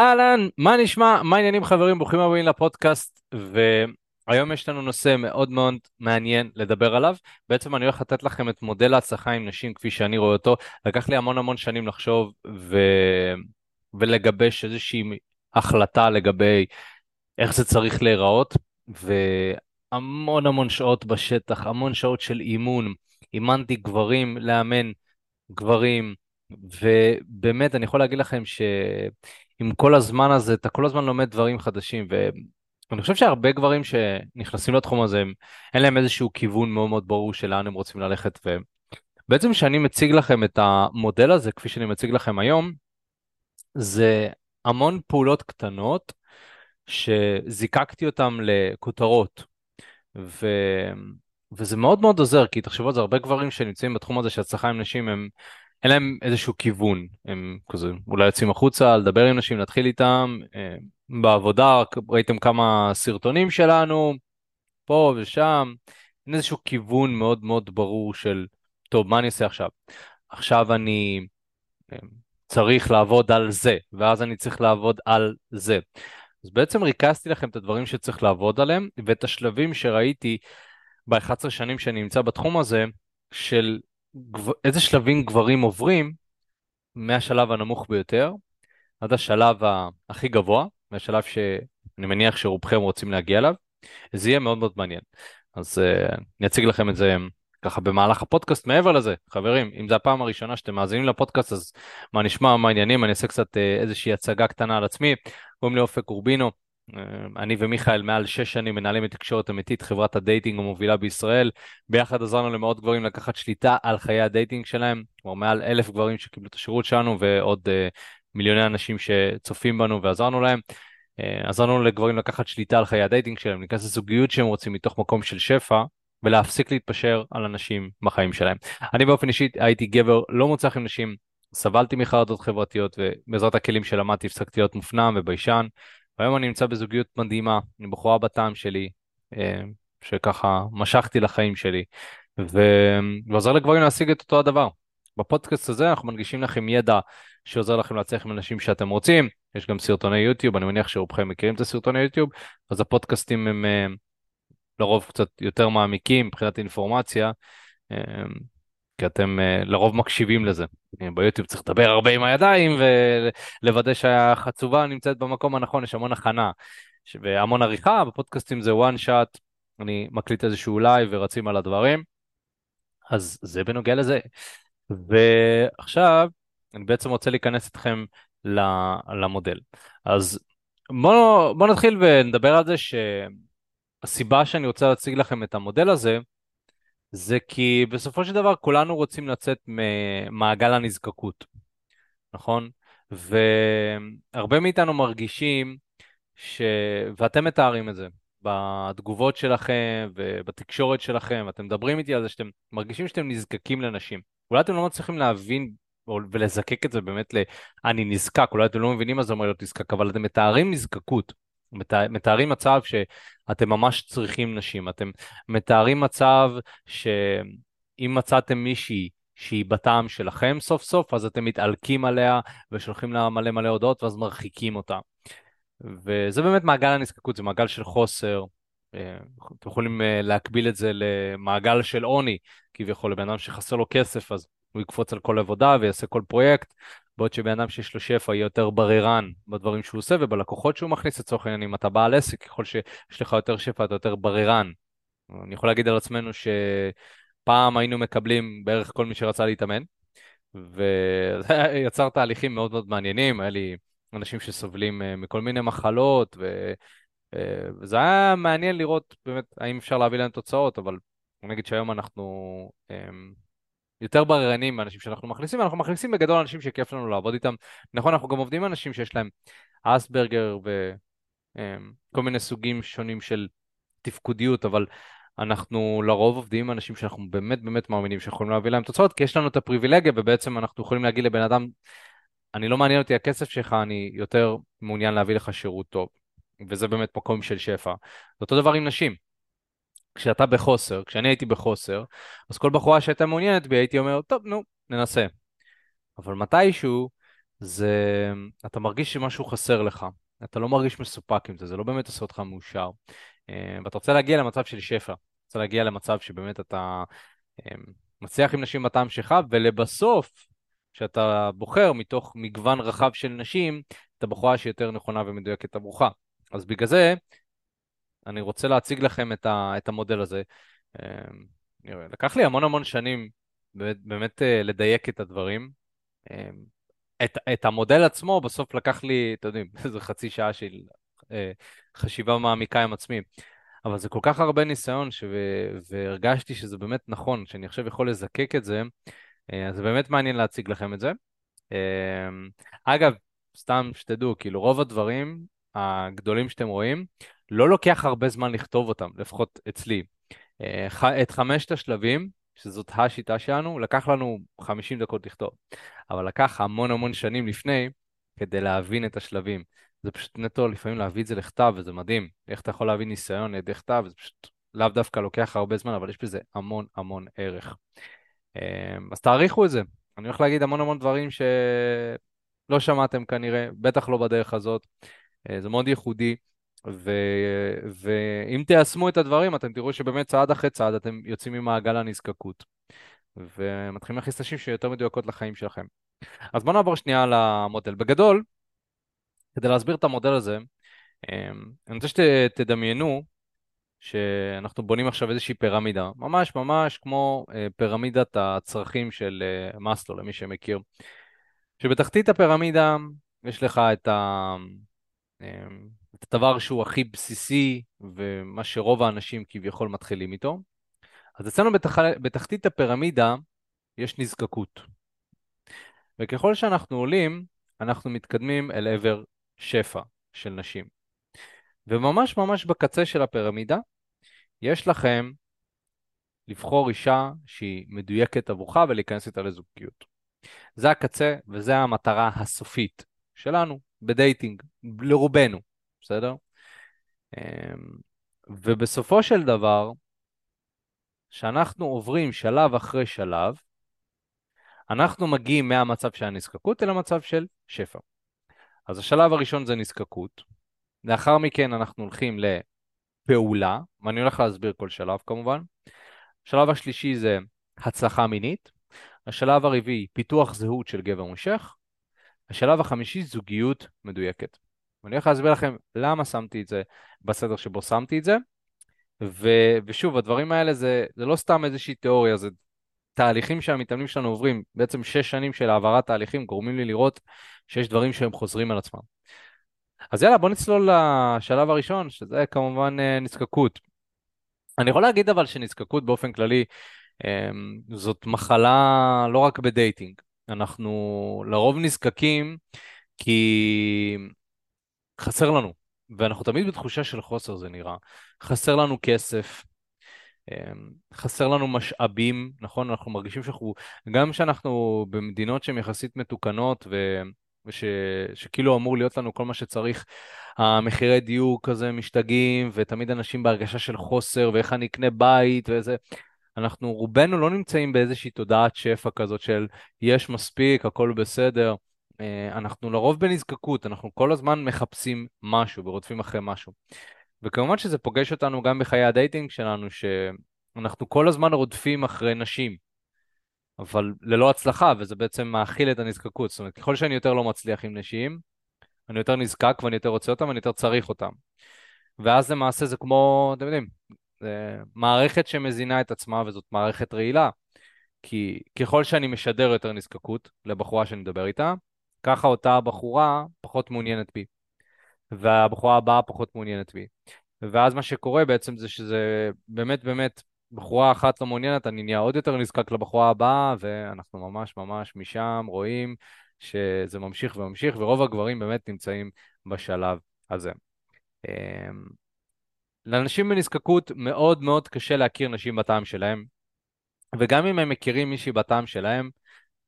אהלן, מה נשמע? מה העניינים חברים? ברוכים הבאים לפודקאסט, והיום יש לנו נושא מאוד מאוד מעניין לדבר עליו. בעצם אני הולך לתת לכם את מודל ההצלחה עם נשים כפי שאני רואה אותו. לקח לי המון המון שנים לחשוב ו... ולגבש איזושהי החלטה לגבי איך זה צריך להיראות, והמון המון שעות בשטח, המון שעות של אימון. אימנתי גברים לאמן גברים, ובאמת אני יכול להגיד לכם שעם כל הזמן הזה אתה כל הזמן לומד דברים חדשים ואני חושב שהרבה גברים שנכנסים לתחום הזה הם, אין להם איזשהו כיוון מאוד מאוד ברור של לאן הם רוצים ללכת ובעצם כשאני מציג לכם את המודל הזה כפי שאני מציג לכם היום זה המון פעולות קטנות שזיקקתי אותן לכותרות. ו... וזה מאוד מאוד עוזר כי תחשבו על זה הרבה גברים שנמצאים בתחום הזה של הצלחה עם נשים הם אין להם איזשהו כיוון, הם כזה אולי יוצאים החוצה, לדבר עם נשים, להתחיל איתם, אה, בעבודה ראיתם כמה סרטונים שלנו, פה ושם, אין איזשהו כיוון מאוד מאוד ברור של, טוב, מה אני אעשה עכשיו? עכשיו אני אה, צריך לעבוד על זה, ואז אני צריך לעבוד על זה. אז בעצם ריכזתי לכם את הדברים שצריך לעבוד עליהם, ואת השלבים שראיתי ב-11 שנים שאני נמצא בתחום הזה, של איזה שלבים גברים עוברים מהשלב הנמוך ביותר עד השלב הכי גבוה, מהשלב שאני מניח שרובכם רוצים להגיע אליו, זה יהיה מאוד מאוד מעניין. אז uh, אני אציג לכם את זה ככה במהלך הפודקאסט. מעבר לזה, חברים, אם זו הפעם הראשונה שאתם מאזינים לפודקאסט, אז מה נשמע, מה העניינים, אני אעשה קצת uh, איזושהי הצגה קטנה על עצמי. קוראים לי אופק אורבינו, אה, אני ומיכאל מעל שש שנים מנהלים את תקשורת אמיתית, חברת הדייטינג המובילה בישראל. ביחד עזרנו למאות גברים לקחת שליטה על חיי הדייטינג שלהם, כלומר מעל אלף גברים שקיבלו את השירות שלנו ועוד uh, מיליוני אנשים שצופים בנו ועזרנו להם. Uh, עזרנו לגברים לקחת שליטה על חיי הדייטינג שלהם, להיכנס לזוגיות שהם רוצים מתוך מקום של שפע. ולהפסיק להתפשר על אנשים בחיים שלהם. אני באופן אישי הייתי גבר לא מוצלח עם נשים, סבלתי מחרדות חברתיות ובעזרת הכלים שלמדתי הפסקתי להיות מופנם וביישן. והיום אני נמצא בזוגיות מדהימה, עם בחורה בטעם שלי, אה, שככה משכתי לחיים שלי, ועוזר לגברים להשיג את אותו הדבר. בפודקאסט הזה אנחנו מנגישים לכם ידע שעוזר לכם להצליח עם אנשים שאתם רוצים, יש גם סרטוני יוטיוב, אני מניח שרובכם מכירים את הסרטוני יוטיוב, אז הפודקאסטים הם אה, לרוב קצת יותר מעמיקים מבחינת אינפורמציה, אה, כי אתם uh, לרוב מקשיבים לזה. ביוטיוב צריך לדבר הרבה עם הידיים ולוודא שהחצובה נמצאת במקום הנכון, יש המון הכנה והמון עריכה, בפודקאסטים זה one shot, אני מקליט איזשהו לייב ורצים על הדברים, אז זה בנוגע לזה. ועכשיו אני בעצם רוצה להיכנס איתכם למודל. אז בואו בוא נתחיל ונדבר על זה שהסיבה שאני רוצה להציג לכם את המודל הזה, זה כי בסופו של דבר כולנו רוצים לצאת ממעגל הנזקקות, נכון? והרבה מאיתנו מרגישים ש... ואתם מתארים את זה בתגובות שלכם ובתקשורת שלכם, אתם מדברים איתי על זה שאתם מרגישים שאתם נזקקים לנשים. אולי אתם לא מצליחים להבין ולזקק את זה באמת ל... אני נזקק, אולי אתם לא מבינים מה זה אומר להיות נזקק, אבל אתם מתארים נזקקות. מתארים מצב שאתם ממש צריכים נשים, אתם מתארים מצב שאם מצאתם מישהי שהיא בטעם שלכם סוף סוף, אז אתם מתעלקים עליה ושולחים לה מלא מלא הודעות ואז מרחיקים אותה. וזה באמת מעגל הנזקקות, זה מעגל של חוסר. אה, אתם יכולים אה, להקביל את זה למעגל של עוני, כביכול לבן אדם שחסר לו כסף, אז הוא יקפוץ על כל עבודה ויעשה כל פרויקט, בעוד שבן אדם שיש לו שפע יהיה יותר בררן בדברים שהוא עושה ובלקוחות שהוא מכניס לצורך העניין, אם אתה בעל עסק, ככל שיש לך יותר שפע אתה יותר בררן. אני יכול להגיד על עצמנו שפעם היינו מקבלים בערך כל מי שרצה להתאמן, וזה יצר תהליכים מאוד מאוד מעניינים, היה לי אנשים שסובלים אה, מכל מיני מחלות, ו... אה, וזה היה מעניין לראות באמת האם אפשר להביא להם תוצאות, אבל אני אגיד שהיום אנחנו אמ, יותר בררנים מאנשים שאנחנו מכניסים, אנחנו מכניסים בגדול אנשים שכיף לנו לעבוד איתם. נכון, אנחנו גם עובדים עם אנשים שיש להם אסברגר וכל מיני סוגים שונים של תפקודיות, אבל אנחנו לרוב עובדים עם אנשים שאנחנו באמת באמת מאמינים שיכולים להביא להם תוצאות, כי יש לנו את הפריבילגיה ובעצם אנחנו יכולים להגיד לבן אדם, אני לא מעניין אותי הכסף שלך, אני יותר מעוניין להביא לך שירות טוב. וזה באמת מקום של שפע. אותו דבר עם נשים. כשאתה בחוסר, כשאני הייתי בחוסר, אז כל בחורה שהייתה מעוניינת בי הייתי אומר, טוב, נו, ננסה. אבל מתישהו זה, אתה מרגיש שמשהו חסר לך, אתה לא מרגיש מסופק עם זה, זה לא באמת עושה אותך מאושר. אה, ואתה רוצה להגיע למצב של שפע, רוצה להגיע למצב שבאמת אתה אה, מצליח עם נשים בטעם שלך, ולבסוף, כשאתה בוחר מתוך מגוון רחב של נשים, את הבחורה שיותר נכונה ומדויקת עבורך. אז בגלל זה, אני רוצה להציג לכם את, ה, את המודל הזה. אה, לקח לי המון המון שנים באמת, באמת לדייק את הדברים. את, את המודל עצמו בסוף לקח לי, אתם יודעים, איזה חצי שעה של אה, חשיבה מעמיקה עם עצמי. אבל זה כל כך הרבה ניסיון, ש... והרגשתי שזה באמת נכון, שאני עכשיו יכול לזקק את זה, אה, אז זה באמת מעניין להציג לכם את זה. אה, אגב, סתם שתדעו, כאילו רוב הדברים הגדולים שאתם רואים, לא לוקח הרבה זמן לכתוב אותם, לפחות אצלי. אה, את חמשת השלבים, שזאת השיטה שלנו, לקח לנו 50 דקות לכתוב. אבל לקח המון המון שנים לפני כדי להבין את השלבים. זה פשוט נטו לפעמים להביא את זה לכתב, וזה מדהים. איך אתה יכול להביא ניסיון לידי כתב, זה פשוט לאו דווקא לוקח הרבה זמן, אבל יש בזה המון המון ערך. אמ, אז תעריכו את זה. אני הולך להגיד המון המון דברים שלא שמעתם כנראה, בטח לא בדרך הזאת. אה, זה מאוד ייחודי. ו... ואם תיישמו את הדברים, אתם תראו שבאמת צעד אחרי צעד אתם יוצאים ממעגל הנזקקות. ומתחילים להכניס נשים שיותר מדויקות לחיים שלכם. אז בואו נעבור שנייה למודל. בגדול, כדי להסביר את המודל הזה, אמ, אני רוצה שתדמיינו שאנחנו בונים עכשיו איזושהי פירמידה, ממש ממש כמו אה, פירמידת הצרכים של אה, מאסלו, למי שמכיר. שבתחתית הפירמידה יש לך את ה... את הדבר שהוא הכי בסיסי ומה שרוב האנשים כביכול מתחילים איתו. אז אצלנו בתח... בתחתית הפירמידה יש נזקקות. וככל שאנחנו עולים, אנחנו מתקדמים אל עבר שפע של נשים. וממש ממש בקצה של הפירמידה, יש לכם לבחור אישה שהיא מדויקת עבורך ולהיכנס איתה לזוגיות. זה הקצה וזה המטרה הסופית שלנו בדייטינג, לרובנו. בסדר? אמ, ובסופו של דבר, כשאנחנו עוברים שלב אחרי שלב, אנחנו מגיעים מהמצב של הנזקקות אל המצב של שפע. אז השלב הראשון זה נזקקות, לאחר מכן אנחנו הולכים לפעולה, ואני הולך להסביר כל שלב כמובן. השלב השלישי זה הצלחה מינית, השלב הרביעי פיתוח זהות של גבר מושך, השלב החמישי זוגיות מדויקת. ואני הולך להסביר לכם למה שמתי את זה בסדר שבו שמתי את זה. ו, ושוב, הדברים האלה זה, זה לא סתם איזושהי תיאוריה, זה תהליכים שהמתאמנים שלנו עוברים. בעצם שש שנים של העברת תהליכים גורמים לי לראות שיש דברים שהם חוזרים על עצמם. אז יאללה, בוא נצלול לשלב הראשון, שזה כמובן אה, נזקקות. אני יכול להגיד אבל שנזקקות באופן כללי אמ, זאת מחלה לא רק בדייטינג. אנחנו לרוב נזקקים כי חסר לנו, ואנחנו תמיד בתחושה של חוסר זה נראה. חסר לנו כסף, אמ, חסר לנו משאבים, נכון? אנחנו מרגישים שאנחנו, גם כשאנחנו במדינות שהן יחסית מתוקנות ו... וש, שכאילו אמור להיות לנו כל מה שצריך, המחירי דיור כזה משתגעים, ותמיד אנשים בהרגשה של חוסר, ואיך אני אקנה בית וזה. אנחנו רובנו לא נמצאים באיזושהי תודעת שפע כזאת של יש מספיק, הכל בסדר. אה, אנחנו לרוב בנזקקות, אנחנו כל הזמן מחפשים משהו ורודפים אחרי משהו. וכמובן שזה פוגש אותנו גם בחיי הדייטינג שלנו, שאנחנו כל הזמן רודפים אחרי נשים, אבל ללא הצלחה, וזה בעצם מאכיל את הנזקקות. זאת אומרת, ככל שאני יותר לא מצליח עם נשים, אני יותר נזקק ואני יותר רוצה אותם, אני יותר צריך אותם. ואז למעשה זה כמו, אתם יודעים, זה מערכת שמזינה את עצמה, וזאת מערכת רעילה. כי ככל שאני משדר יותר נזקקות לבחורה שאני מדבר איתה, ככה אותה בחורה פחות מעוניינת בי, והבחורה הבאה פחות מעוניינת בי. ואז מה שקורה בעצם זה שזה באמת באמת בחורה אחת לא מעוניינת, אני נהיה עוד יותר נזקק לבחורה הבאה, ואנחנו ממש ממש משם רואים שזה ממשיך וממשיך, ורוב הגברים באמת נמצאים בשלב הזה. אמ, לאנשים בנזקקות מאוד מאוד קשה להכיר נשים בטעם שלהם, וגם אם הם מכירים מישהי בטעם שלהם,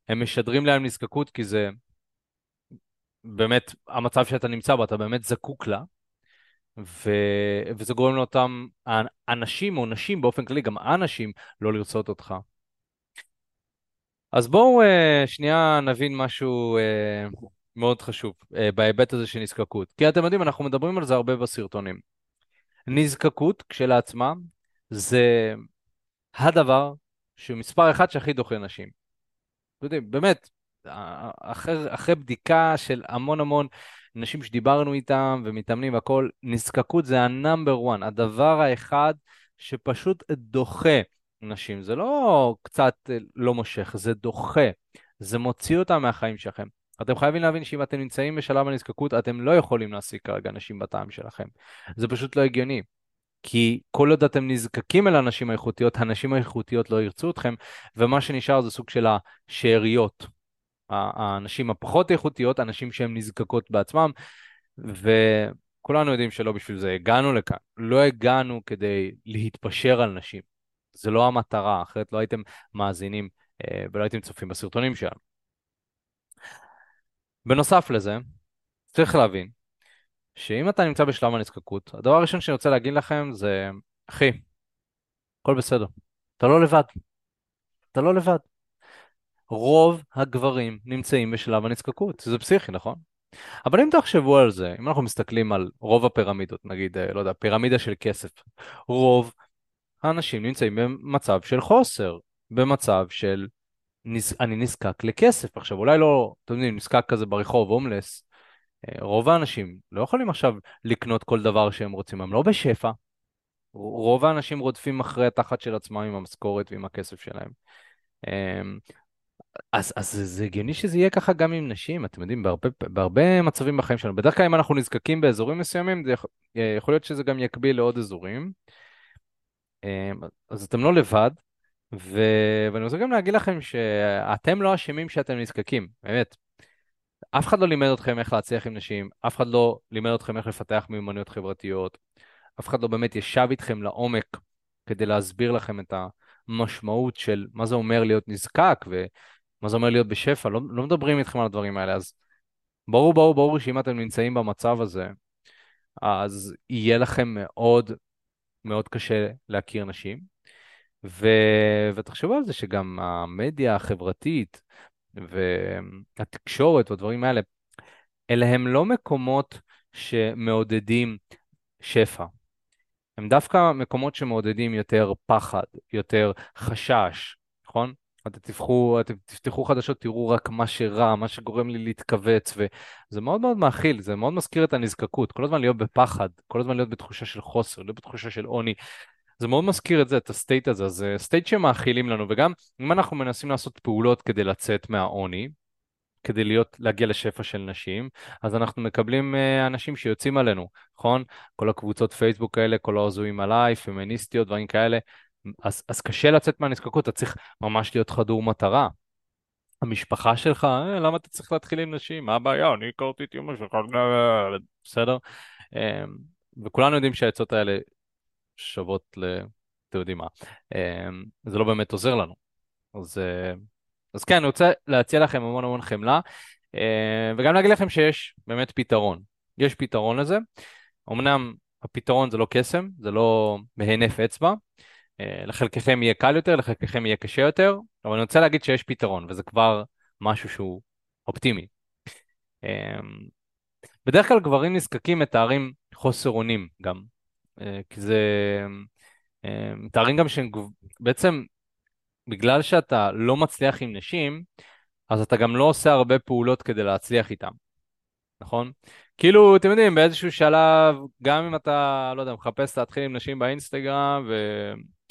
הם משדרים להם נזקקות כי זה באמת המצב שאתה נמצא בו, אתה באמת זקוק לה, ו... וזה גורם לאותם אנשים או נשים באופן כללי, גם אנשים, לא לרצות אותך. אז בואו uh, שנייה נבין משהו uh, מאוד חשוב אה, בהיבט הזה של נזקקות. כי אתם יודעים, אנחנו מדברים על זה הרבה בסרטונים. נזקקות כשלעצמה זה הדבר שהוא מספר אחד שהכי דוחה נשים. אתם יודעים, באמת, אחרי, אחרי בדיקה של המון המון נשים שדיברנו איתם ומתאמנים והכול, נזקקות זה ה number 1, הדבר האחד שפשוט דוחה נשים. זה לא קצת אה, לא מושך, זה דוחה. זה מוציא אותם מהחיים שלכם. אתם חייבים להבין שאם אתם נמצאים בשלב הנזקקות, אתם לא יכולים להשיג כרגע נשים בטעם שלכם. זה פשוט לא הגיוני. כי כל עוד אתם נזקקים אל הנשים האיכותיות, הנשים האיכותיות לא ירצו אתכם, ומה שנשאר זה סוג של השאריות. האנשים הפחות איכותיות, אנשים שהן נזקקות בעצמם, וכולנו יודעים שלא בשביל זה הגענו לכאן. לא הגענו כדי להתפשר על נשים. זה לא המטרה, אחרת לא הייתם מאזינים אה, ולא הייתם צופים בסרטונים שלנו. בנוסף לזה, צריך להבין שאם אתה נמצא בשלב הנזקקות, הדבר הראשון שאני רוצה להגיד לכם זה, אחי, הכל בסדר, אתה לא לבד. אתה לא לבד. רוב הגברים נמצאים בשלב הנזקקות, זה פסיכי, נכון? אבל אם תחשבו על זה, אם אנחנו מסתכלים על רוב הפירמידות, נגיד, אה, לא יודע, פירמידה של כסף, רוב האנשים נמצאים במצב של חוסר, במצב של נז... אני נזקק לכסף. עכשיו, אולי לא, אתם יודעים, נזקק כזה ברחוב, הומלס, אה, רוב האנשים לא יכולים עכשיו לקנות כל דבר שהם רוצים, הם לא בשפע. רוב האנשים רודפים אחרי התחת של עצמם עם המשכורת ועם הכסף שלהם. אז, אז זה הגיוני שזה יהיה ככה גם עם נשים, אתם יודעים, בהרבה, בהרבה מצבים בחיים שלנו. בדרך כלל אם אנחנו נזקקים באזורים מסוימים, זה יכול, אה, יכול להיות שזה גם יקביל לעוד אזורים. אמ, אז אתם לא לבד, ו... ואני רוצה גם להגיד לכם שאתם לא אשמים שאתם נזקקים, באמת. אף אחד לא לימד אתכם איך להצליח עם נשים, אף אחד לא לימד אתכם איך לפתח מיומנויות חברתיות, אף אחד לא באמת ישב איתכם לעומק כדי להסביר לכם את המשמעות של מה זה אומר להיות נזקק ומה זה אומר להיות בשפע, לא, לא מדברים איתכם על הדברים האלה, אז ברור, ברור, ברור שאם אתם נמצאים במצב הזה, אז יהיה לכם מאוד מאוד קשה להכיר נשים. ו... ותחשבו על זה שגם המדיה החברתית והתקשורת והדברים האלה, אלה הם לא מקומות שמעודדים שפע. הם דווקא מקומות שמעודדים יותר פחד, יותר חשש, נכון? אתם תפתחו, אתם תפתחו חדשות, תראו רק מה שרע, מה שגורם לי להתכווץ, וזה מאוד מאוד מאכיל, זה מאוד מזכיר את הנזקקות, כל הזמן להיות בפחד, כל הזמן להיות בתחושה של חוסר, להיות בתחושה של עוני. זה מאוד מזכיר את זה, את ה state הזה, זה state שמאכילים לנו, וגם אם אנחנו מנסים לעשות פעולות כדי לצאת מהעוני, כדי להיות, להגיע לשפע של נשים, אז אנחנו מקבלים uh, אנשים שיוצאים עלינו, נכון? כל הקבוצות פייסבוק האלה, כל ההזויים עליי, פמיניסטיות, דברים כאלה, אז, אז קשה לצאת מהנזקקות, אתה צריך ממש להיות חדור מטרה. המשפחה שלך, אה, למה אתה צריך להתחיל עם נשים? מה הבעיה? אני הכרתי את אמא שלך, בסדר? אה, וכולנו יודעים שהעצות האלה שוות ל... אתם יודעים מה. אמ, זה לא באמת עוזר לנו. אז, אה, אז כן, אני רוצה להציע לכם המון המון חמלה, אה, וגם להגיד לכם שיש באמת פתרון. יש פתרון לזה. אמנם הפתרון זה לא קסם, זה לא בהינף אצבע. אה, לחלקכם יהיה קל יותר, לחלקכם יהיה קשה יותר, אבל אני רוצה להגיד שיש פתרון, וזה כבר משהו שהוא אופטימי. אמ, בדרך כלל גברים נזקקים מתארים חוסר אונים גם. אה, כי זה... אה, מתארים גם שבעצם בגלל שאתה לא מצליח עם נשים, אז אתה גם לא עושה הרבה פעולות כדי להצליח איתם, נכון? כאילו, אתם יודעים, באיזשהו שלב, גם אם אתה, לא יודע, מחפש להתחיל עם נשים באינסטגרם, ו...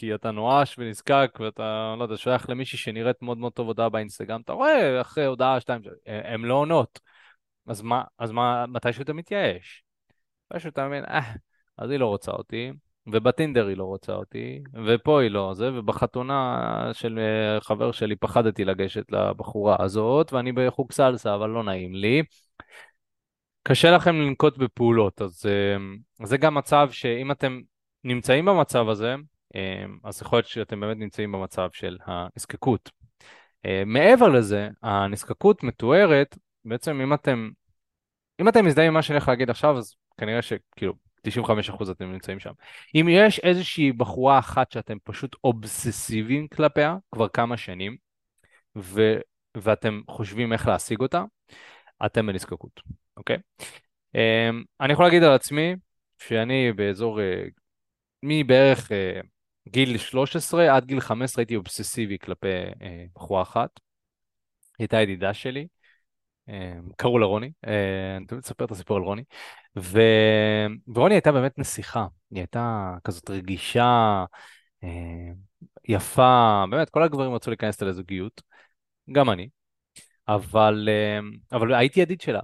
כי אתה נואש ונזקק, ואתה, לא יודע, שייך למישהי שנראית מאוד מאוד טוב הודעה באינסטגרם, אתה רואה אחרי הודעה שתיים, הן לא עונות. אז מה, אז מה, מתישהו אתה מתייאש. מתישהו אתה מבין, אה, אז היא לא רוצה אותי, ובטינדר היא לא רוצה אותי, ופה היא לא זה, ובחתונה של אה, חבר שלי פחדתי לגשת לבחורה הזאת, ואני בחוג סלסה, אבל לא נעים לי. קשה לכם לנקוט בפעולות, אז אה, זה גם מצב שאם אתם נמצאים במצב הזה, אה, אז יכול להיות שאתם באמת נמצאים במצב של הנזקקות. מעבר לזה, הנזקקות מתוארת, בעצם אם אתם, אם אתם מזדהים עם מה שאני הולך להגיד עכשיו, אז כנראה שכאילו 95% אתם נמצאים שם. אם יש איזושהי בחורה אחת שאתם פשוט אובססיביים כלפיה כבר כמה שנים, ו, ואתם חושבים איך להשיג אותה, אתם בנזקקות, אוקיי? אמ, אני יכול להגיד על עצמי שאני באזור, אה, מבערך גיל 13 עד גיל 15 הייתי אובססיבי כלפי בחורה אחת. היא הייתה ידידה שלי, קראו לה רוני, אני תמיד אספר את הסיפור על רוני, ו... ורוני הייתה באמת נסיכה, היא הייתה כזאת רגישה, יפה, באמת, כל הגברים רצו להיכנס אליה לזוגיות, גם אני, אבל, אבל הייתי ידיד שלה,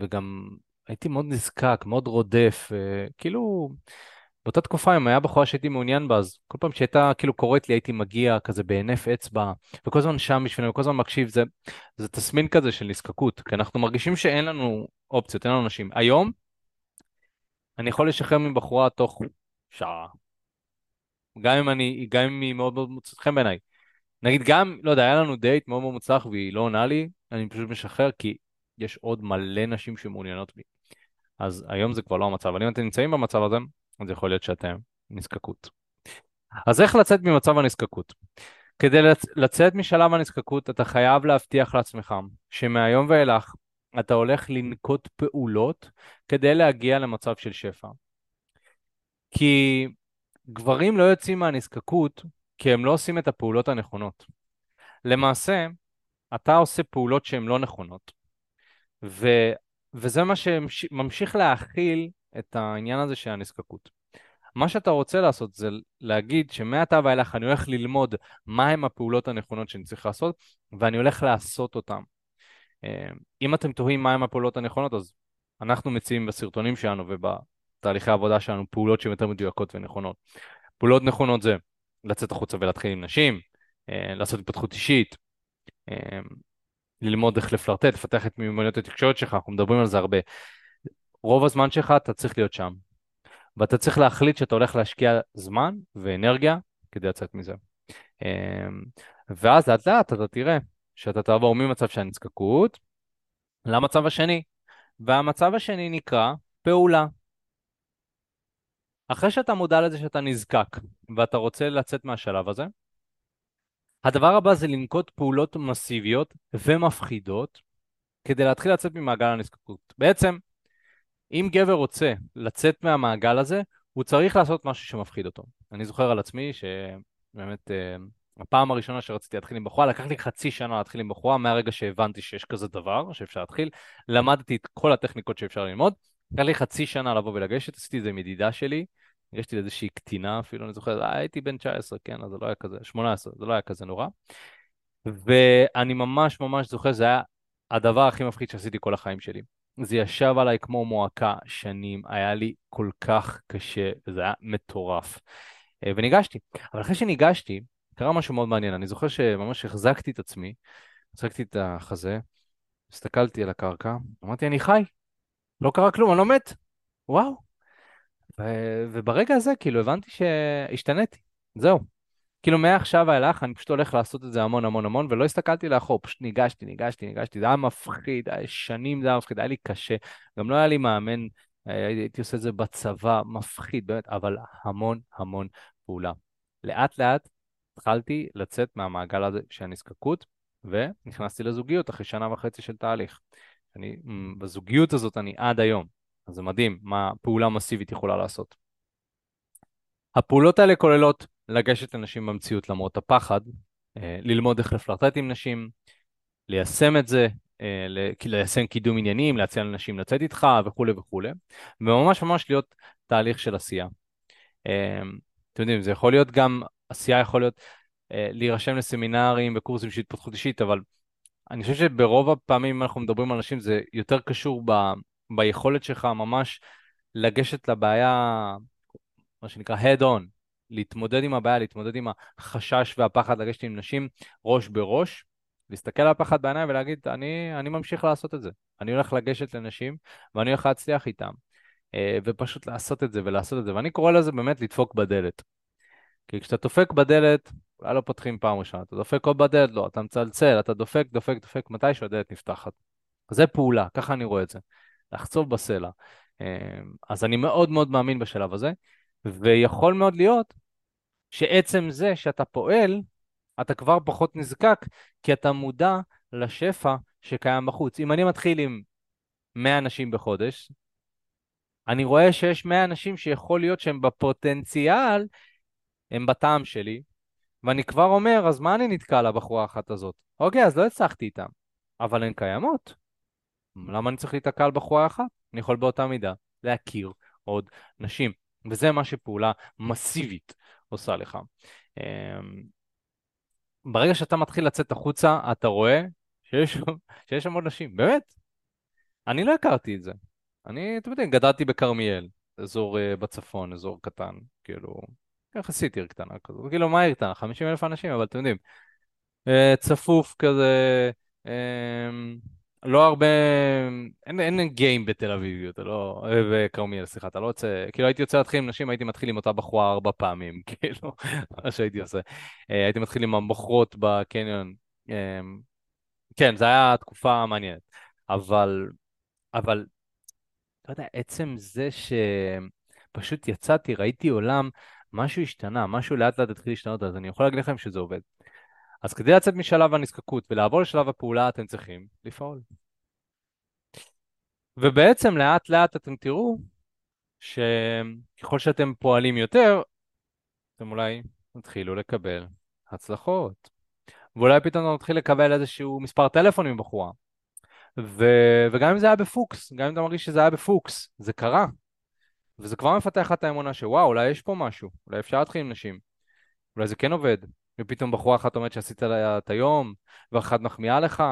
וגם הייתי מאוד נזקק, מאוד רודף, כאילו, באותה תקופה, אם היה בחורה שהייתי מעוניין בה, אז כל פעם שהייתה כאילו קוראת לי, הייתי מגיע כזה בהינף אצבע, וכל הזמן שם בשבילנו, וכל הזמן מקשיב, זה, זה תסמין כזה של נזקקות, כי אנחנו מרגישים שאין לנו אופציות, אין לנו נשים. היום, אני יכול לשחרר מבחורה תוך שעה. גם אם אני, גם אם היא מאוד מאוד מוצאת חן בעיניי. נגיד גם, לא יודע, היה לנו דייט מאוד מאוד מוצלח והיא לא עונה לי, אני פשוט משחרר כי יש עוד מלא נשים שמעוניינות בי. אז היום זה כבר לא המצב, אבל אם אתם נמצאים במצב הזה, אז יכול להיות שאתם נזקקות. אז איך לצאת ממצב הנזקקות? כדי לצאת משלב הנזקקות אתה חייב להבטיח לעצמך שמהיום ואילך אתה הולך לנקוט פעולות כדי להגיע למצב של שפע. כי גברים לא יוצאים מהנזקקות כי הם לא עושים את הפעולות הנכונות. למעשה, אתה עושה פעולות שהן לא נכונות, ו, וזה מה שממשיך להכיל את העניין הזה של הנזקקות. מה שאתה רוצה לעשות זה להגיד שמעתה ואילך אני הולך ללמוד מהם הפעולות הנכונות שאני צריך לעשות, ואני הולך לעשות אותן. אה, אם אתם תוהים מהם הפעולות הנכונות, אז אנחנו מציעים בסרטונים שלנו ובתהליכי העבודה שלנו פעולות שהן יותר מדויקות ונכונות. פעולות נכונות זה לצאת החוצה ולהתחיל עם נשים, אה, לעשות התפתחות אישית, אה, ללמוד איך לפלרטט, לפתח את מיומנויות התקשורת שלך, אנחנו מדברים על זה הרבה. רוב הזמן שלך אתה צריך להיות שם. ואתה צריך להחליט שאתה הולך להשקיע זמן ואנרגיה כדי לצאת מזה. אמ, ואז לאט לאט אתה תראה שאתה תעבור ממצב של הנזקקות למצב השני. והמצב השני נקרא פעולה. אחרי שאתה מודע לזה שאתה נזקק ואתה רוצה לצאת מהשלב הזה, הדבר הבא זה לנקוט פעולות מסיביות ומפחידות כדי להתחיל לצאת ממעגל הנזקקות. בעצם, אם גבר רוצה לצאת מהמעגל הזה, הוא צריך לעשות משהו שמפחיד אותו. אני זוכר על עצמי שבאמת אה, הפעם הראשונה שרציתי להתחיל עם בחורה, לקח לי חצי שנה להתחיל עם בחורה, מהרגע שהבנתי שיש כזה דבר שאפשר להתחיל. למדתי את כל הטכניקות שאפשר ללמוד. לקח לי חצי שנה לבוא ולגשת, עשיתי את זה עם ידידה שלי, הגשתי לאיזושהי קטינה אפילו, אני זוכר, אה, הייתי בן 19, כן, אז זה לא היה כזה, 18, זה לא היה כזה נורא. ואני ממש ממש זוכר, זה היה הדבר הכי מפחיד שעשיתי כל החיים שלי. זה ישב עליי כמו מועקה שנים, היה לי כל כך קשה, זה היה מטורף. אה, וניגשתי. אבל אחרי שניגשתי, קרה משהו מאוד מעניין. אני זוכר שממש החזקתי את עצמי, החזקתי את החזה, הסתכלתי על הקרקע, אמרתי, אני חי, לא קרה כלום, אני לא מת. וואו. ו- וברגע הזה, כאילו, הבנתי שהשתניתי. זהו. כאילו מעכשיו ואילך אני פשוט הולך לעשות את זה המון המון המון, ולא הסתכלתי לאחור, פשוט ניגשתי, ניגשתי, ניגשתי, זה היה מפחיד, היה שנים זה היה מפחיד, היה לי קשה, גם לא היה לי מאמן, אה, הייתי עושה את זה בצבא, מפחיד באמת, אבל המון המון פעולה. לאט לאט התחלתי לצאת מהמעגל הזה של הנזקקות, ונכנסתי לזוגיות אחרי שנה וחצי של תהליך. אני, בזוגיות הזאת אני עד היום, אז זה מדהים מה פעולה מסיבית יכולה לעשות. הפעולות האלה כוללות לגשת לנשים במציאות למרות הפחד, אה, ללמוד איך לפלרטט עם נשים, ליישם את זה, אה, ליישם קידום עניינים, להציע לנשים לצאת איתך וכולי וכולי, וממש ממש להיות תהליך של עשייה. אה, אתם יודעים, זה יכול להיות גם, עשייה יכול להיות להירשם לסמינרים וקורסים של התפתחות אישית, אבל אני חושב שברוב הפעמים אם אנחנו מדברים על אנשים זה יותר קשור ב, ביכולת שלך ממש לגשת לבעיה, מה שנקרא head on, להתמודד עם הבעיה, להתמודד עם החשש והפחד לגשת עם נשים ראש בראש, להסתכל על הפחד בעיניים ולהגיד, אני, אני ממשיך לעשות את זה. אני הולך לגשת לנשים ואני הולך להצליח איתם. אה, ופשוט לעשות את זה ולעשות את זה. ואני קורא לזה באמת לדפוק בדלת. כי כשאתה דופק בדלת, אולי לא פותחים פעם ראשונה, אתה דופק עוד בדלת, לא, אתה מצלצל, אתה דופק, דופק, דופק, מתישהו הדלת נפתחת. זה פעולה, ככה אני רואה את זה. לחצוב בסלע. אה, אז אני מאוד מאוד מאמין בשלב הזה, ויכול מאוד להיות שעצם זה שאתה פועל, אתה כבר פחות נזקק, כי אתה מודע לשפע שקיים בחוץ. אם אני מתחיל עם 100 אנשים בחודש, אני רואה שיש 100 אנשים שיכול להיות שהם בפוטנציאל, הם בטעם שלי, ואני כבר אומר, אז מה אני נתקע לבחורה האחת הזאת? אוקיי, אז לא הצלחתי איתם, אבל הן קיימות. למה אני צריך להיתקע על בחורה אחת? אני יכול באותה מידה להכיר עוד נשים, וזה מה שפעולה מסיבית עושה לך. אמ, ברגע שאתה מתחיל לצאת החוצה, אתה רואה שיש, שיש שם עוד נשים, באמת. אני לא הכרתי את זה. אני, אתם יודעים, גדלתי בכרמיאל, אזור uh, בצפון, אזור קטן, כאילו, יחסית עיר קטנה כזאת. כאילו, מה עיר קטנה? 50 אלף אנשים, אבל אתם יודעים, uh, צפוף כזה, uh, לא הרבה, אין, אין גיים בתל אביב, אתה לא, בכרמיאל, סליחה, אתה לא רוצה, כאילו הייתי יוצא להתחיל עם נשים, הייתי מתחיל עם אותה בחורה ארבע פעמים, כאילו, מה שהייתי עושה. הייתי מתחיל עם המוכרות בקניון. כן, זו הייתה תקופה מעניינת, אבל, אבל לא יודע, עצם זה שפשוט יצאתי, ראיתי עולם, משהו השתנה, משהו לאט לאט התחיל להשתנות, אז אני יכול להגיד לכם שזה עובד. אז כדי לצאת משלב הנזקקות ולעבור לשלב הפעולה, אתם צריכים לפעול. ובעצם לאט לאט אתם תראו שככל שאתם פועלים יותר, אתם אולי תתחילו לקבל הצלחות. ואולי פתאום אתה מתחיל לקבל איזשהו מספר טלפון מבחורה. ו... וגם אם זה היה בפוקס, גם אם אתה מרגיש שזה היה בפוקס, זה קרה. וזה כבר מפתח את האמונה שוואו, אולי יש פה משהו, אולי אפשר להתחיל עם נשים, אולי זה כן עובד. ופתאום בחורה אחת אומרת שעשית לה את היום, ואחת מחמיאה לך.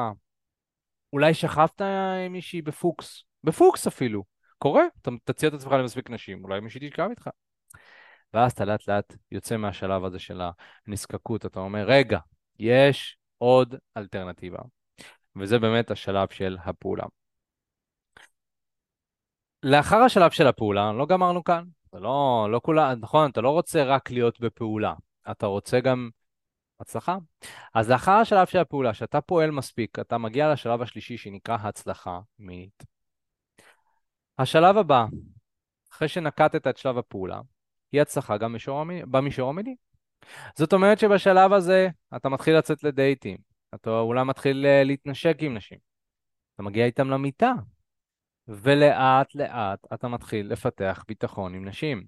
אולי שכבת עם מישהי בפוקס, בפוקס אפילו. קורה, אתה תציע את עצמך למספיק נשים, אולי מישהי תשכב איתך. ואז אתה לאט לאט יוצא מהשלב הזה של הנזקקות, אתה אומר, רגע, יש עוד אלטרנטיבה. וזה באמת השלב של הפעולה. לאחר השלב של הפעולה, לא גמרנו כאן. זה לא, לא כולה, נכון, אתה לא רוצה רק להיות בפעולה, אתה רוצה גם הצלחה. אז לאחר השלב של הפעולה, שאתה פועל מספיק, אתה מגיע לשלב השלישי שנקרא הצלחה מינית. השלב הבא, אחרי שנקטת את שלב הפעולה, היא הצלחה גם במישור המיני. זאת אומרת שבשלב הזה אתה מתחיל לצאת לדייטים, אתה אולי מתחיל אה, להתנשק עם נשים, אתה מגיע איתם למיטה, ולאט לאט אתה מתחיל לפתח ביטחון עם נשים.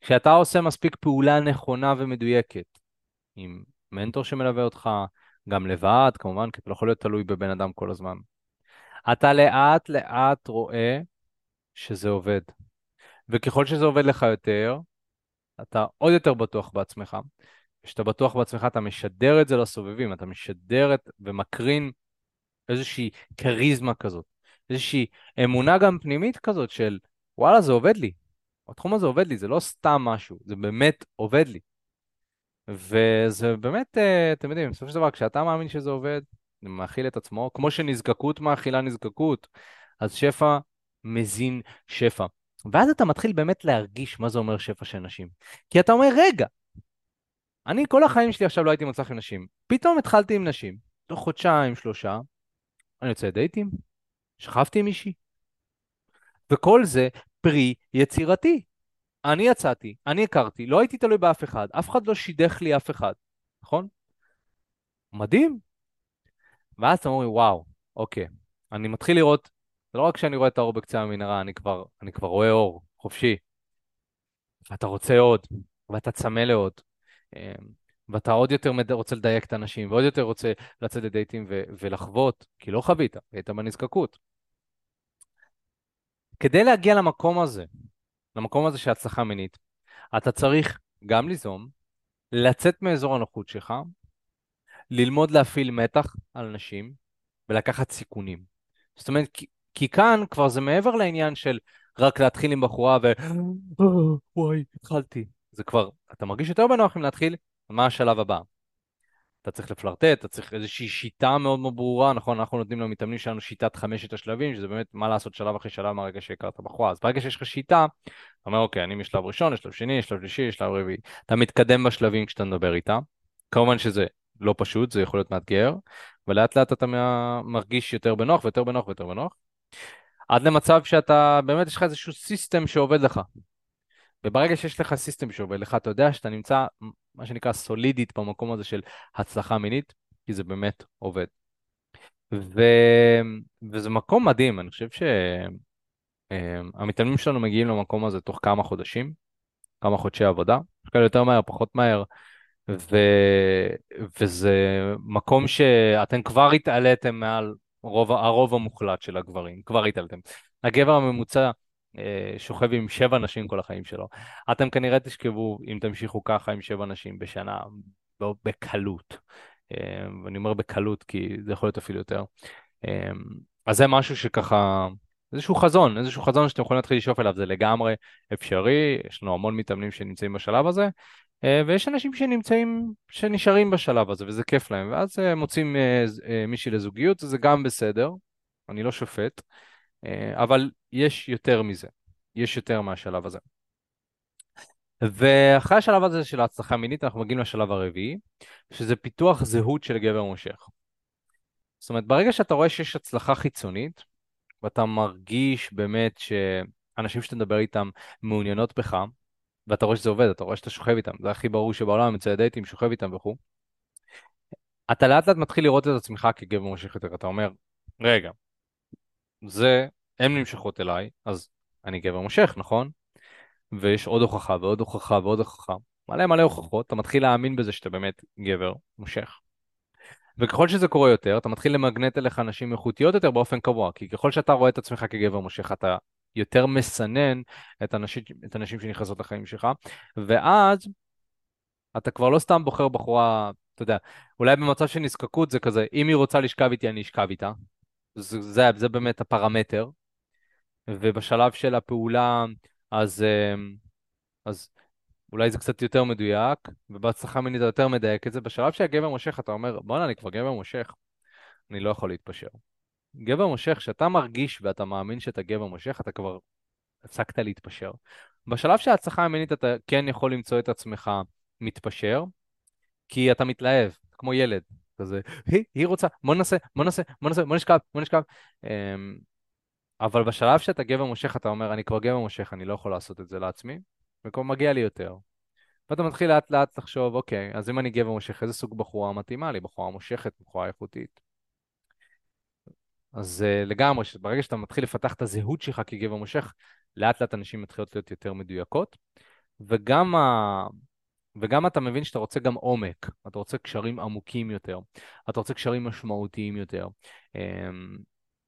כשאתה עושה מספיק פעולה נכונה ומדויקת, עם מנטור שמלווה אותך, גם לבד, כמובן, כי אתה לא יכול להיות תלוי בבן אדם כל הזמן. אתה לאט לאט רואה שזה עובד. וככל שזה עובד לך יותר, אתה עוד יותר בטוח בעצמך. כשאתה בטוח בעצמך, אתה משדר את זה לסובבים, אתה משדר את ומקרין איזושהי כריזמה כזאת, איזושהי אמונה גם פנימית כזאת של וואלה, זה עובד לי. התחום הזה עובד לי, זה לא סתם משהו, זה באמת עובד לי. וזה באמת, אה, אתם יודעים, בסופו של דבר, כשאתה מאמין שזה עובד, זה מאכיל את עצמו, כמו שנזקקות מאכילה נזקקות, אז שפע מזין שפע. ואז אתה מתחיל באמת להרגיש מה זה אומר שפע של נשים. כי אתה אומר, רגע, אני כל החיים שלי עכשיו לא הייתי מוצלח עם נשים. פתאום התחלתי עם נשים, תוך חודשיים, שלושה, אני יוצא לדייטים, שכבתי עם מישהי. וכל זה פרי יצירתי. אני יצאתי, אני הכרתי, לא הייתי תלוי באף אחד, אף אחד לא שידך לי אף אחד, נכון? מדהים. ואז אתם אומרים, וואו, אוקיי, אני מתחיל לראות, זה לא רק שאני רואה את האור בקצה המנהרה, אני אני כבר רואה אור, חופשי. ואתה רוצה עוד, ואתה צמא לעוד. אמ, ואתה עוד יותר רוצה לדייק את האנשים, ועוד יותר רוצה לצאת לדייטים ו- ולחוות, כי לא חווית, היית בנזקקות. כדי להגיע למקום הזה, למקום הזה של הצלחה מינית, אתה צריך גם ליזום, לצאת מאזור הנוחות שלך, ללמוד להפעיל מתח על נשים ולקחת סיכונים. זאת אומרת, כי, כי כאן כבר זה מעבר לעניין של רק להתחיל עם בחורה ו... וואי, התחלתי. זה כבר, אתה מרגיש יותר בנוח עם להתחיל, מה השלב הבא? אתה צריך לפלרטט, אתה צריך איזושהי שיטה מאוד מאוד ברורה, נכון? אנחנו נותנים למתאמנים שלנו שיטת חמשת השלבים, שזה באמת מה לעשות שלב אחרי שלב מהרגע שהכרת בחורה. אז ברגע שיש לך שיטה, אתה אומר, אוקיי, אני משלב ראשון, לשלב שני, לשלב שלישי, לשלב רביעי. אתה מתקדם בשלבים כשאתה מדבר איתה. כמובן שזה לא פשוט, זה יכול להיות מאתגר, ולאט לאט אתה מרגיש יותר בנוח ויותר בנוח ויותר בנוח. עד למצב שאתה, באמת יש לך איזשהו system שעובד לך. וברגע שיש לך system שעובד לך, אתה יודע שאתה נמצא, מה שנקרא, סולידית במקום הזה של הצלחה מינית, כי זה באמת עובד. ו... וזה מקום מדהים, אני חושב שהמתאמנים שלנו מגיעים למקום הזה תוך כמה חודשים, כמה חודשי עבודה, כאלה יותר מהר, פחות מהר, ו... וזה מקום שאתם כבר התעליתם מעל רוב, הרוב המוחלט של הגברים, כבר התעלתם. הגבר הממוצע אה, שוכב עם שבע נשים כל החיים שלו. אתם כנראה תשכבו, אם תמשיכו ככה, עם שבע נשים בשנה, בקלות. אה, ואני אומר בקלות כי זה יכול להיות אפילו יותר. אה, אז זה משהו שככה, איזשהו חזון, איזשהו חזון שאתם יכולים להתחיל לשאוף אליו, זה לגמרי אפשרי, יש לנו המון מתאמנים שנמצאים בשלב הזה, ויש אנשים שנמצאים, שנשארים בשלב הזה, וזה כיף להם, ואז מוצאים מישהי לזוגיות, זה גם בסדר, אני לא שופט, אבל יש יותר מזה, יש יותר מהשלב הזה. ואחרי השלב הזה של ההצלחה המינית אנחנו מגיעים לשלב הרביעי, שזה פיתוח זהות של גבר מושך. זאת אומרת, ברגע שאתה רואה שיש הצלחה חיצונית, ואתה מרגיש באמת שאנשים שאתה מדבר איתם מעוניינות בך, ואתה רואה שזה עובד, אתה רואה שאתה שוכב איתם, זה הכי ברור שבעולם, יוצא דייטים, שוכב איתם וכו', אתה לאט לאט מתחיל לראות את עצמך כגבר מושך יותר, אתה אומר, רגע, זה, הן נמשכות אליי, אז אני גבר מושך, נכון? ויש עוד הוכחה ועוד הוכחה ועוד הוכחה, מלא מלא הוכחות, אתה מתחיל להאמין בזה שאתה באמת גבר מושך. וככל שזה קורה יותר, אתה מתחיל למגנט אליך נשים איכותיות יותר באופן קבוע, כי ככל שאתה רואה את עצמך כגבר מושך, אתה יותר מסנן את הנשים, את הנשים שנכנסות לחיים שלך, ואז אתה כבר לא סתם בוחר בחורה, אתה יודע, אולי במצב של נזקקות זה כזה, אם היא רוצה לשכב איתי, אני אשכב איתה. זה, זה, זה באמת הפרמטר. ובשלב של הפעולה, אז, אמ, אז אולי זה קצת יותר מדויק, ובהצלחה מינית אתה יותר מדייק את זה. בשלב שהגבר מושך, אתה אומר, בואנה, אני כבר גבר מושך, אני לא יכול להתפשר. גבר מושך, כשאתה מרגיש ואתה מאמין שאתה גבר מושך, אתה כבר הפסקת להתפשר. בשלב של ההצלחה המינית אתה כן יכול למצוא את עצמך מתפשר, כי אתה מתלהב, כמו ילד, כזה, היא, היא רוצה, בוא ננסה, בוא ננסה, בוא ננסה, בוא נשכב, בוא נשכב. אמ, אבל בשלב שאתה גבר מושך, אתה אומר, אני כבר גבר מושך, אני לא יכול לעשות את זה לעצמי, וכבר מגיע לי יותר. ואתה מתחיל לאט לאט לחשוב, אוקיי, אז אם אני גבר מושך, איזה סוג בחורה מתאימה לי? בחורה מושכת, בחורה איכותית. אז uh, לגמרי, ברגע שאתה מתחיל לפתח את הזהות שלך כגבר מושך, לאט לאט אנשים מתחילות להיות יותר מדויקות, וגם, ה... וגם אתה מבין שאתה רוצה גם עומק, אתה רוצה קשרים עמוקים יותר, אתה רוצה קשרים משמעותיים יותר. אמ,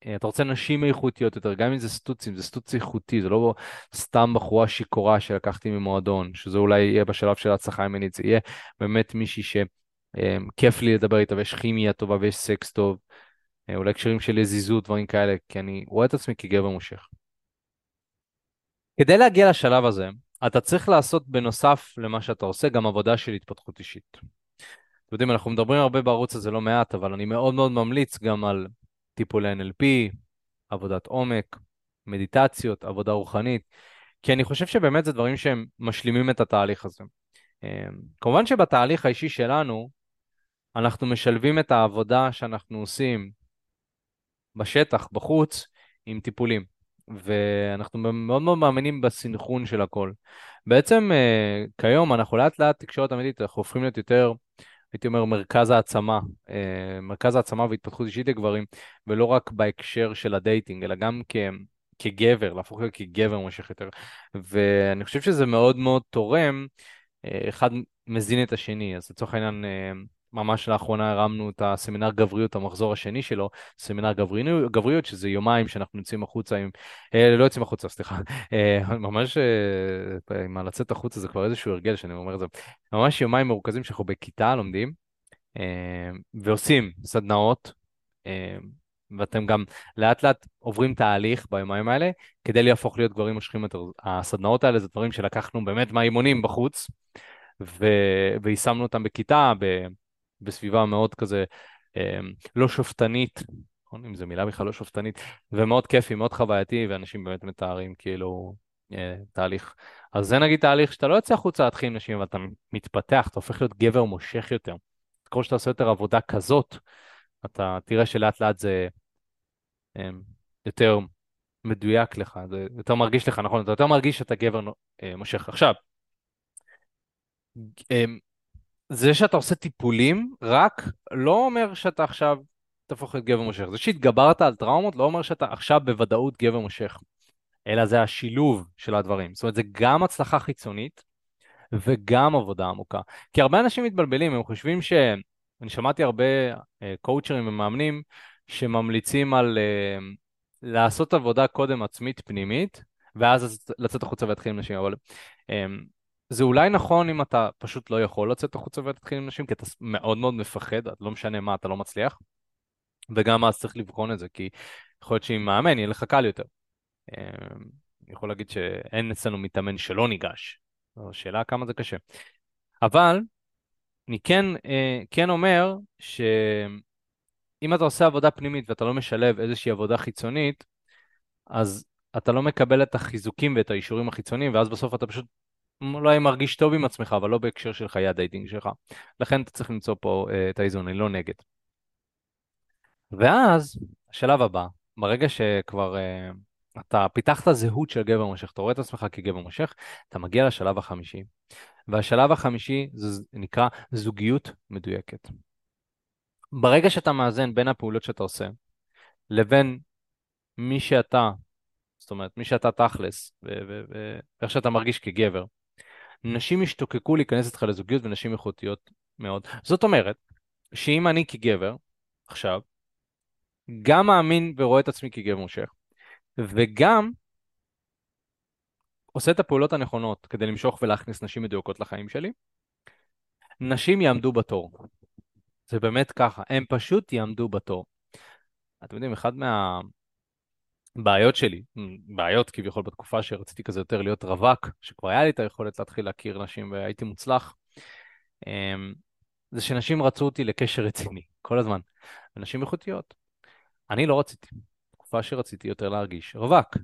אה, אתה רוצה נשים איכותיות יותר, גם אם זה סטוצים, זה סטוץ איכותי, זה לא סתם בחורה שיכורה שלקחתי ממועדון, שזה אולי יהיה בשלב של ההצלחה הימנית, זה יהיה באמת מישהי שכיף לי לדבר איתה ויש כימיה טובה ויש סקס טוב, אה, אולי קשרים של יזיזות, דברים כאלה, כי אני רואה את עצמי כגבר מושך. כדי להגיע לשלב הזה, אתה צריך לעשות בנוסף למה שאתה עושה גם עבודה של התפתחות אישית. אתם יודעים, אנחנו מדברים הרבה בערוץ הזה לא מעט, אבל אני מאוד מאוד ממליץ גם על טיפולי NLP, עבודת עומק, מדיטציות, עבודה רוחנית, כי אני חושב שבאמת זה דברים שהם משלימים את התהליך הזה. אמ, כמובן שבתהליך האישי שלנו, אנחנו משלבים את העבודה שאנחנו עושים בשטח, בחוץ, עם טיפולים. ואנחנו מאוד מאוד מאמינים בסנכרון של הכל. בעצם אה, כיום אנחנו לאט לאט תקשורת אמיתית, אנחנו הופכים להיות יותר הייתי אומר, מרכז העצמה, אה, מרכז העצמה והתפתחות אישית לגברים, ולא רק בהקשר של הדייטינג, אלא גם כ... כגבר, להפוך להיות כגבר מושך יותר. ואני חושב שזה מאוד מאוד תורם, אה, אחד מזין את השני, אז לצורך העניין, ממש לאחרונה הרמנו את הסמינר גבריות, המחזור השני שלו, סמינר גבריות, שזה יומיים שאנחנו יוצאים החוצה עם, אה, לא יוצאים החוצה, סליחה, אה, ממש אה, עם לצאת החוצה זה כבר איזשהו הרגל שאני אומר את זה, ממש יומיים מרוכזים שאנחנו בכיתה לומדים, אה, ועושים סדנאות, אה, ואתם גם לאט לאט עוברים תהליך ביומיים האלה כדי להפוך להיות גברים מושכים יותר. הסדנאות האלה זה דברים שלקחנו באמת מהאימונים בחוץ, ויישמנו אותם בכיתה, ב... בסביבה מאוד כזה אמ, לא שופטנית, נכון? אם זו מילה בכלל לא שופטנית, ומאוד כיפי, מאוד חווייתי, ואנשים באמת מתארים כאילו אה, תהליך. אז זה נגיד תהליך שאתה לא יוצא החוצה להתחיל עם נשים, אבל אתה מתפתח, אתה הופך להיות גבר מושך יותר. ככל שאתה עושה יותר עבודה כזאת, אתה תראה שלאט לאט זה אה, יותר מדויק לך, זה יותר מרגיש לך, נכון? אתה יותר מרגיש שאתה גבר אה, מושך. עכשיו, אמ, זה שאתה עושה טיפולים רק לא אומר שאתה עכשיו, תהפוך להיות גבר מושך. זה שהתגברת על טראומות לא אומר שאתה עכשיו בוודאות גבר מושך, אלא זה השילוב של הדברים. זאת אומרת, זה גם הצלחה חיצונית וגם עבודה עמוקה. כי הרבה אנשים מתבלבלים, הם חושבים ש... אני שמעתי הרבה קואוצ'רים ומאמנים שממליצים על uh, לעשות עבודה קודם עצמית פנימית, ואז לצאת החוצה ולהתחיל עם נשים, אבל um, זה אולי נכון אם אתה פשוט לא יכול לצאת החוצה ולהתחיל עם נשים, כי אתה מאוד מאוד מפחד, לא משנה מה, אתה לא מצליח, וגם אז צריך לבחון את זה, כי יכול להיות שעם מאמן יהיה לך קל יותר. Um, אני יכול להגיד שאין אצלנו מתאמן שלא ניגש, זו שאלה כמה זה קשה. אבל אני כן, uh, כן אומר ש... אם אתה עושה עבודה פנימית ואתה לא משלב איזושהי עבודה חיצונית, אז אתה לא מקבל את החיזוקים ואת האישורים החיצוניים, ואז בסוף אתה פשוט אולי מרגיש טוב עם עצמך, אבל לא בהקשר של חיי הדייטינג שלך. לכן אתה צריך למצוא פה uh, את האיזון, אני לא נגד. ואז, השלב הבא, ברגע שכבר uh, אתה פיתחת זהות של גבר מושך, אתה רואה את עצמך כגבר מושך, אתה מגיע לשלב החמישי. והשלב החמישי זה נקרא זוגיות מדויקת. ברגע שאתה מאזן בין הפעולות שאתה עושה לבין מי שאתה, זאת אומרת, מי שאתה תכלס, ואיך שאתה מרגיש כגבר, נשים ישתוקקו להיכנס איתך לזוגיות ונשים איכותיות מאוד. זאת אומרת, שאם אני כגבר, עכשיו, גם מאמין ורואה את עצמי כגבר מושך, וגם עושה את הפעולות הנכונות כדי למשוך ולהכניס נשים מדויקות לחיים שלי, נשים יעמדו בתור. זה באמת ככה, הם פשוט יעמדו בתור. אתם יודעים, אחד מהבעיות שלי, בעיות כביכול בתקופה שרציתי כזה יותר להיות רווק, שכבר היה לי את היכולת להתחיל להכיר נשים והייתי מוצלח, אמ, זה שנשים רצו אותי לקשר רציני, כל הזמן. ונשים איכותיות. אני לא רציתי. תקופה שרציתי יותר להרגיש רווק.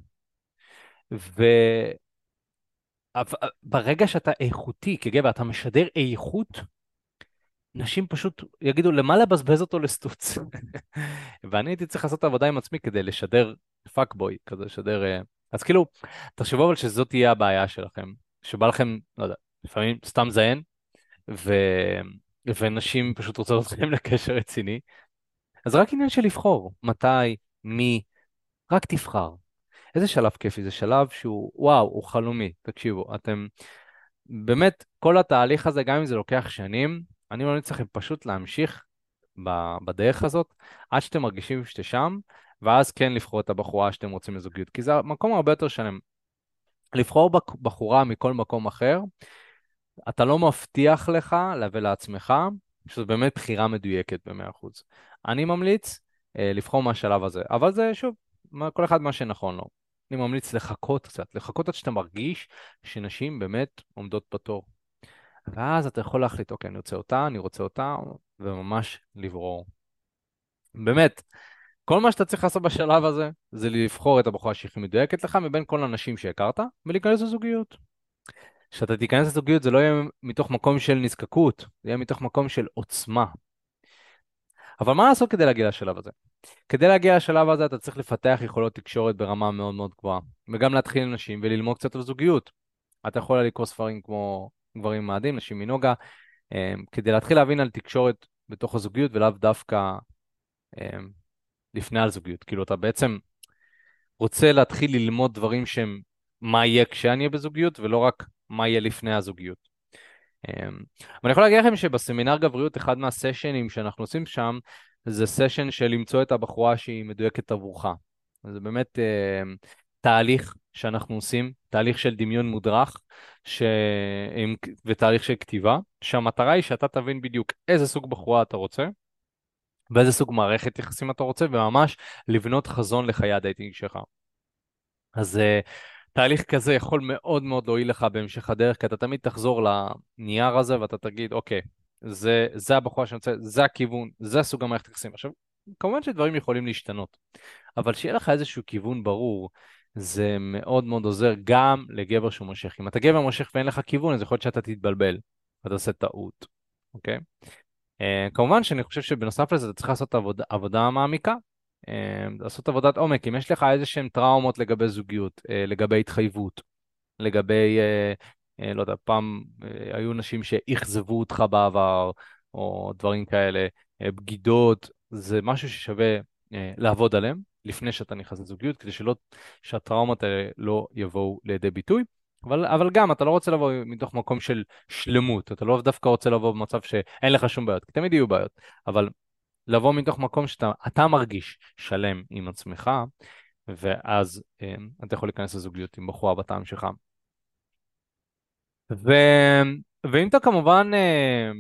וברגע שאתה איכותי כגבר, אתה משדר איכות, נשים פשוט יגידו, למה לבזבז אותו לסטוץ? ואני הייתי צריך לעשות עבודה עם עצמי כדי לשדר fuck boy, כזה לשדר... אה, אז כאילו, תחשבו אבל שזאת תהיה הבעיה שלכם, שבא לכם, לא יודע, לפעמים סתם זיין, ו... ונשים פשוט רוצות אתכם לקשר רציני, אז רק עניין של לבחור, מתי, מי, רק תבחר. איזה שלב כיפי, זה שלב שהוא, וואו, הוא חלומי, תקשיבו, אתם, באמת, כל התהליך הזה, גם אם זה לוקח שנים, אני ממליץ לכם פשוט להמשיך בדרך הזאת, עד שאתם מרגישים שאתם שם, ואז כן לבחור את הבחורה שאתם רוצים לזוגיות, כי זה מקום הרבה יותר שלם. לבחור בחורה מכל מקום אחר, אתה לא מבטיח לך ולעצמך שזו באמת בחירה מדויקת ב-100%. אני ממליץ אה, לבחור מהשלב הזה, אבל זה שוב, כל אחד מה שנכון לו. אני ממליץ לחכות קצת, לחכות עד שאתה מרגיש שנשים באמת עומדות בתור. ואז אתה יכול להחליט, אוקיי, אני רוצה אותה, אני רוצה אותה, וממש לברור. באמת, כל מה שאתה צריך לעשות בשלב הזה, זה לבחור את הבחורה שהכי מדויקת לך מבין כל הנשים שהכרת, ולהיכנס לזוגיות. כשאתה תיכנס לזוגיות זה לא יהיה מתוך מקום של נזקקות, זה יהיה מתוך מקום של עוצמה. אבל מה לעשות כדי להגיע לשלב הזה? כדי להגיע לשלב הזה אתה צריך לפתח יכולות תקשורת ברמה מאוד מאוד גבוהה, וגם להתחיל עם נשים וללמוד קצת על זוגיות. אתה יכול לקרוא ספרים כמו גברים מאדים, נשים מנוגה, אמ, כדי להתחיל להבין על תקשורת בתוך הזוגיות ולאו דווקא אמ, לפני על זוגיות. כאילו, אתה בעצם רוצה להתחיל ללמוד דברים שהם מה יהיה כשאני אהיה בזוגיות, ולא רק מה יהיה לפני הזוגיות. אמ, אני יכול להגיד לכם שבסמינר גבריות, אחד מהסשנים שאנחנו עושים שם, זה סשן של למצוא את הבחורה שהיא מדויקת עבורך. זה באמת תהליך שאנחנו עושים, תהליך של דמיון מודרך ש... ותהליך של כתיבה, שהמטרה היא שאתה תבין בדיוק איזה סוג בחורה אתה רוצה, ואיזה סוג מערכת יחסים אתה רוצה, וממש לבנות חזון לחיי הדייטינג שלך. אז uh, תהליך כזה יכול מאוד מאוד להועיל לך בהמשך הדרך, כי אתה תמיד תחזור לנייר הזה ואתה תגיד, אוקיי, זה, זה הבחורה שאני רוצה, זה הכיוון, זה הסוג המערכת יחסים. עכשיו, כמובן שדברים יכולים להשתנות, אבל שיהיה לך איזשהו כיוון ברור, זה מאוד מאוד עוזר גם לגבר שהוא מושך. אם אתה גבר מושך ואין לך כיוון, אז יכול להיות שאתה תתבלבל ואתה עושה טעות, אוקיי? Uh, כמובן שאני חושב שבנוסף לזה אתה צריך לעשות עבודה, עבודה מעמיקה, uh, לעשות עבודת עומק. אם יש לך איזה שהן טראומות לגבי זוגיות, uh, לגבי התחייבות, לגבי, לא יודע, פעם היו נשים שאכזבו אותך בעבר, או דברים כאלה, בגידות, זה משהו ששווה אה, לעבוד עליהם לפני שאתה נכנס לזוגיות, כדי שלא, שהטראומות האלה לא יבואו לידי ביטוי. אבל, אבל גם, אתה לא רוצה לבוא מתוך מקום של שלמות, אתה לא דווקא רוצה לבוא במצב שאין לך שום בעיות, כי תמיד יהיו בעיות, אבל לבוא מתוך מקום שאתה מרגיש שלם עם עצמך, ואז אה, אתה יכול להיכנס לזוגיות עם בחורה בטעם שלך. ו... ואם אתה כמובן אה,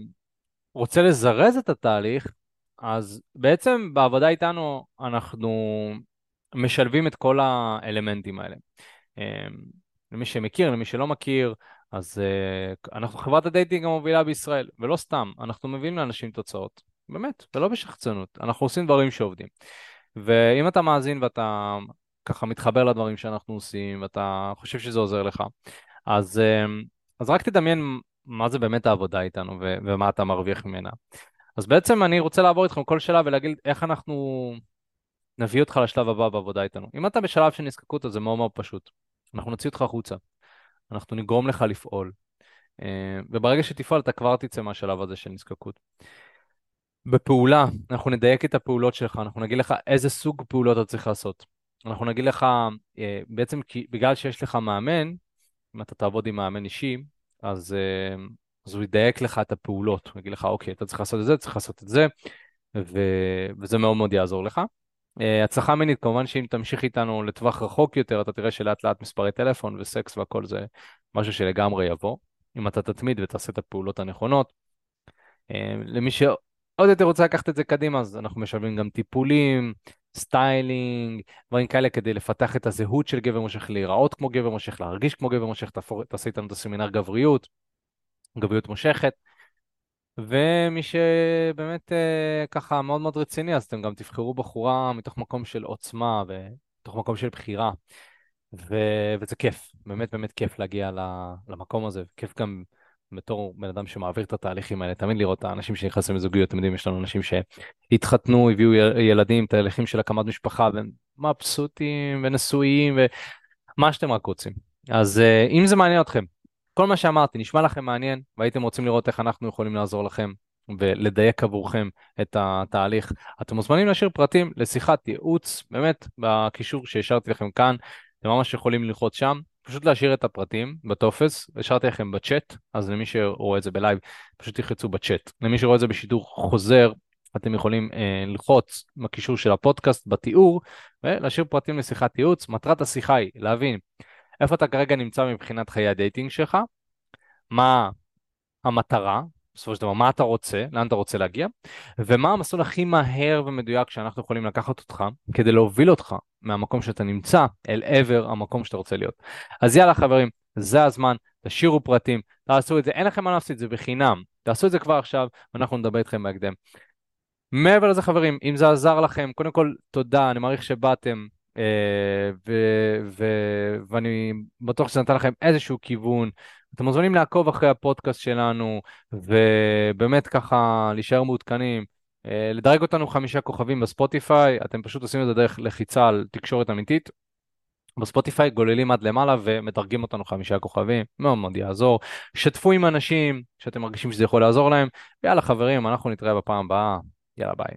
רוצה לזרז את התהליך, אז בעצם בעבודה איתנו אנחנו משלבים את כל האלמנטים האלה. אה, למי שמכיר, למי שלא מכיר, אז אנחנו חברת הדייטינג המובילה בישראל, ולא סתם, אנחנו מביאים לאנשים תוצאות, באמת, ולא בשחצנות, אנחנו עושים דברים שעובדים. ואם אתה מאזין ואתה ככה מתחבר לדברים שאנחנו עושים, ואתה חושב שזה עוזר לך, אז, אמ, אז רק תדמיין מה זה באמת העבודה איתנו ו- ומה אתה מרוויח ממנה. אז בעצם אני רוצה לעבור איתכם כל שלב ולהגיד איך אנחנו נביא אותך לשלב הבא בעבודה איתנו. אם אתה בשלב של נזקקות, אז זה מאוד מאוד פשוט. אנחנו נוציא אותך החוצה, אנחנו נגרום לך לפעול, אה, וברגע שתפעל אתה כבר תצא מהשלב הזה של נזקקות. בפעולה, אנחנו נדייק את הפעולות שלך, אנחנו נגיד לך איזה סוג פעולות אתה צריך לעשות. אנחנו נגיד לך, אה, בעצם בגלל שיש לך מאמן, אם אתה תעבוד עם מאמן אישי, אז, אה, אז הוא ידייק לך את הפעולות, הוא יגיד לך, אוקיי, אתה צריך לעשות את זה, צריך לעשות את זה, ו, וזה מאוד מאוד יעזור לך. אה, הצלחה מינית, כמובן שאם תמשיך איתנו לטווח רחוק יותר, אתה תראה שלאט לאט מספרי טלפון וסקס והכל זה משהו שלגמרי יבוא, אם אתה תתמיד ותעשה את הפעולות הנכונות. למי שעוד יותר רוצה לקחת את זה קדימה, אז אנחנו משלבים גם טיפולים, סטיילינג, דברים כאלה כדי לפתח את הזהות של גבר מושך, להיראות כמו גבר מושך, להרגיש כמו גבר מושך, תעשה איתנו את הסמינר גבריות, גבריות מושכת. ומי שבאמת אה, ככה מאוד מאוד רציני, אז אתם גם תבחרו בחורה מתוך מקום של עוצמה ומתוך מקום של בחירה. ו... וזה כיף, באמת באמת כיף להגיע למקום הזה, כיף גם בתור בן אדם שמעביר את התהליכים האלה, תמיד לראות את האנשים שנכנסים לזוגיות, יודעים, יש לנו אנשים שהתחתנו, הביאו ילדים, תהליכים של הקמת משפחה, והם מבסוטים ונשואים ומה שאתם רק רוצים. אז אה, אם זה מעניין אתכם, כל מה שאמרתי נשמע לכם מעניין, והייתם רוצים לראות איך אנחנו יכולים לעזור לכם ולדייק עבורכם את התהליך, אתם מוזמנים להשאיר פרטים לשיחת ייעוץ, באמת, בקישור שהשארתי לכם כאן, אתם ממש יכולים ללחוץ שם. פשוט להשאיר את הפרטים בטופס, השארתי לכם בצ'אט, אז למי שרואה את זה בלייב, פשוט תלחצו בצ'אט. למי שרואה את זה בשידור חוזר, אתם יכולים אה, ללחוץ בקישור של הפודקאסט בתיאור, ולהשאיר פרטים לשיחת ייעוץ. מטרת השיחה היא להבין איפה אתה כרגע נמצא מבחינת חיי הדייטינג שלך, מה המטרה, בסופו של דבר, מה אתה רוצה, לאן אתה רוצה להגיע, ומה המסלול הכי מהר ומדויק שאנחנו יכולים לקחת אותך כדי להוביל אותך מהמקום שאתה נמצא אל עבר המקום שאתה רוצה להיות. אז יאללה חברים, זה הזמן, תשאירו פרטים, תעשו את זה, אין לכם מה להפסיד, זה בחינם, תעשו את זה כבר עכשיו, ואנחנו נדבר איתכם בהקדם. מעבר לזה חברים, אם זה עזר לכם, קודם כל תודה, אני מעריך שבאתם, ו- ו- ואני בטוח שזה נתן לכם איזשהו כיוון. אתם מוזמנים לעקוב אחרי הפודקאסט שלנו, ובאמת ככה להישאר מעודכנים. אה, לדרג אותנו חמישה כוכבים בספוטיפיי, אתם פשוט עושים את זה דרך לחיצה על תקשורת אמיתית. בספוטיפיי גוללים עד למעלה ומדרגים אותנו חמישה כוכבים, מאוד מאוד יעזור. שתפו עם אנשים שאתם מרגישים שזה יכול לעזור להם, ויאללה חברים, אנחנו נתראה בפעם הבאה, יאללה ביי.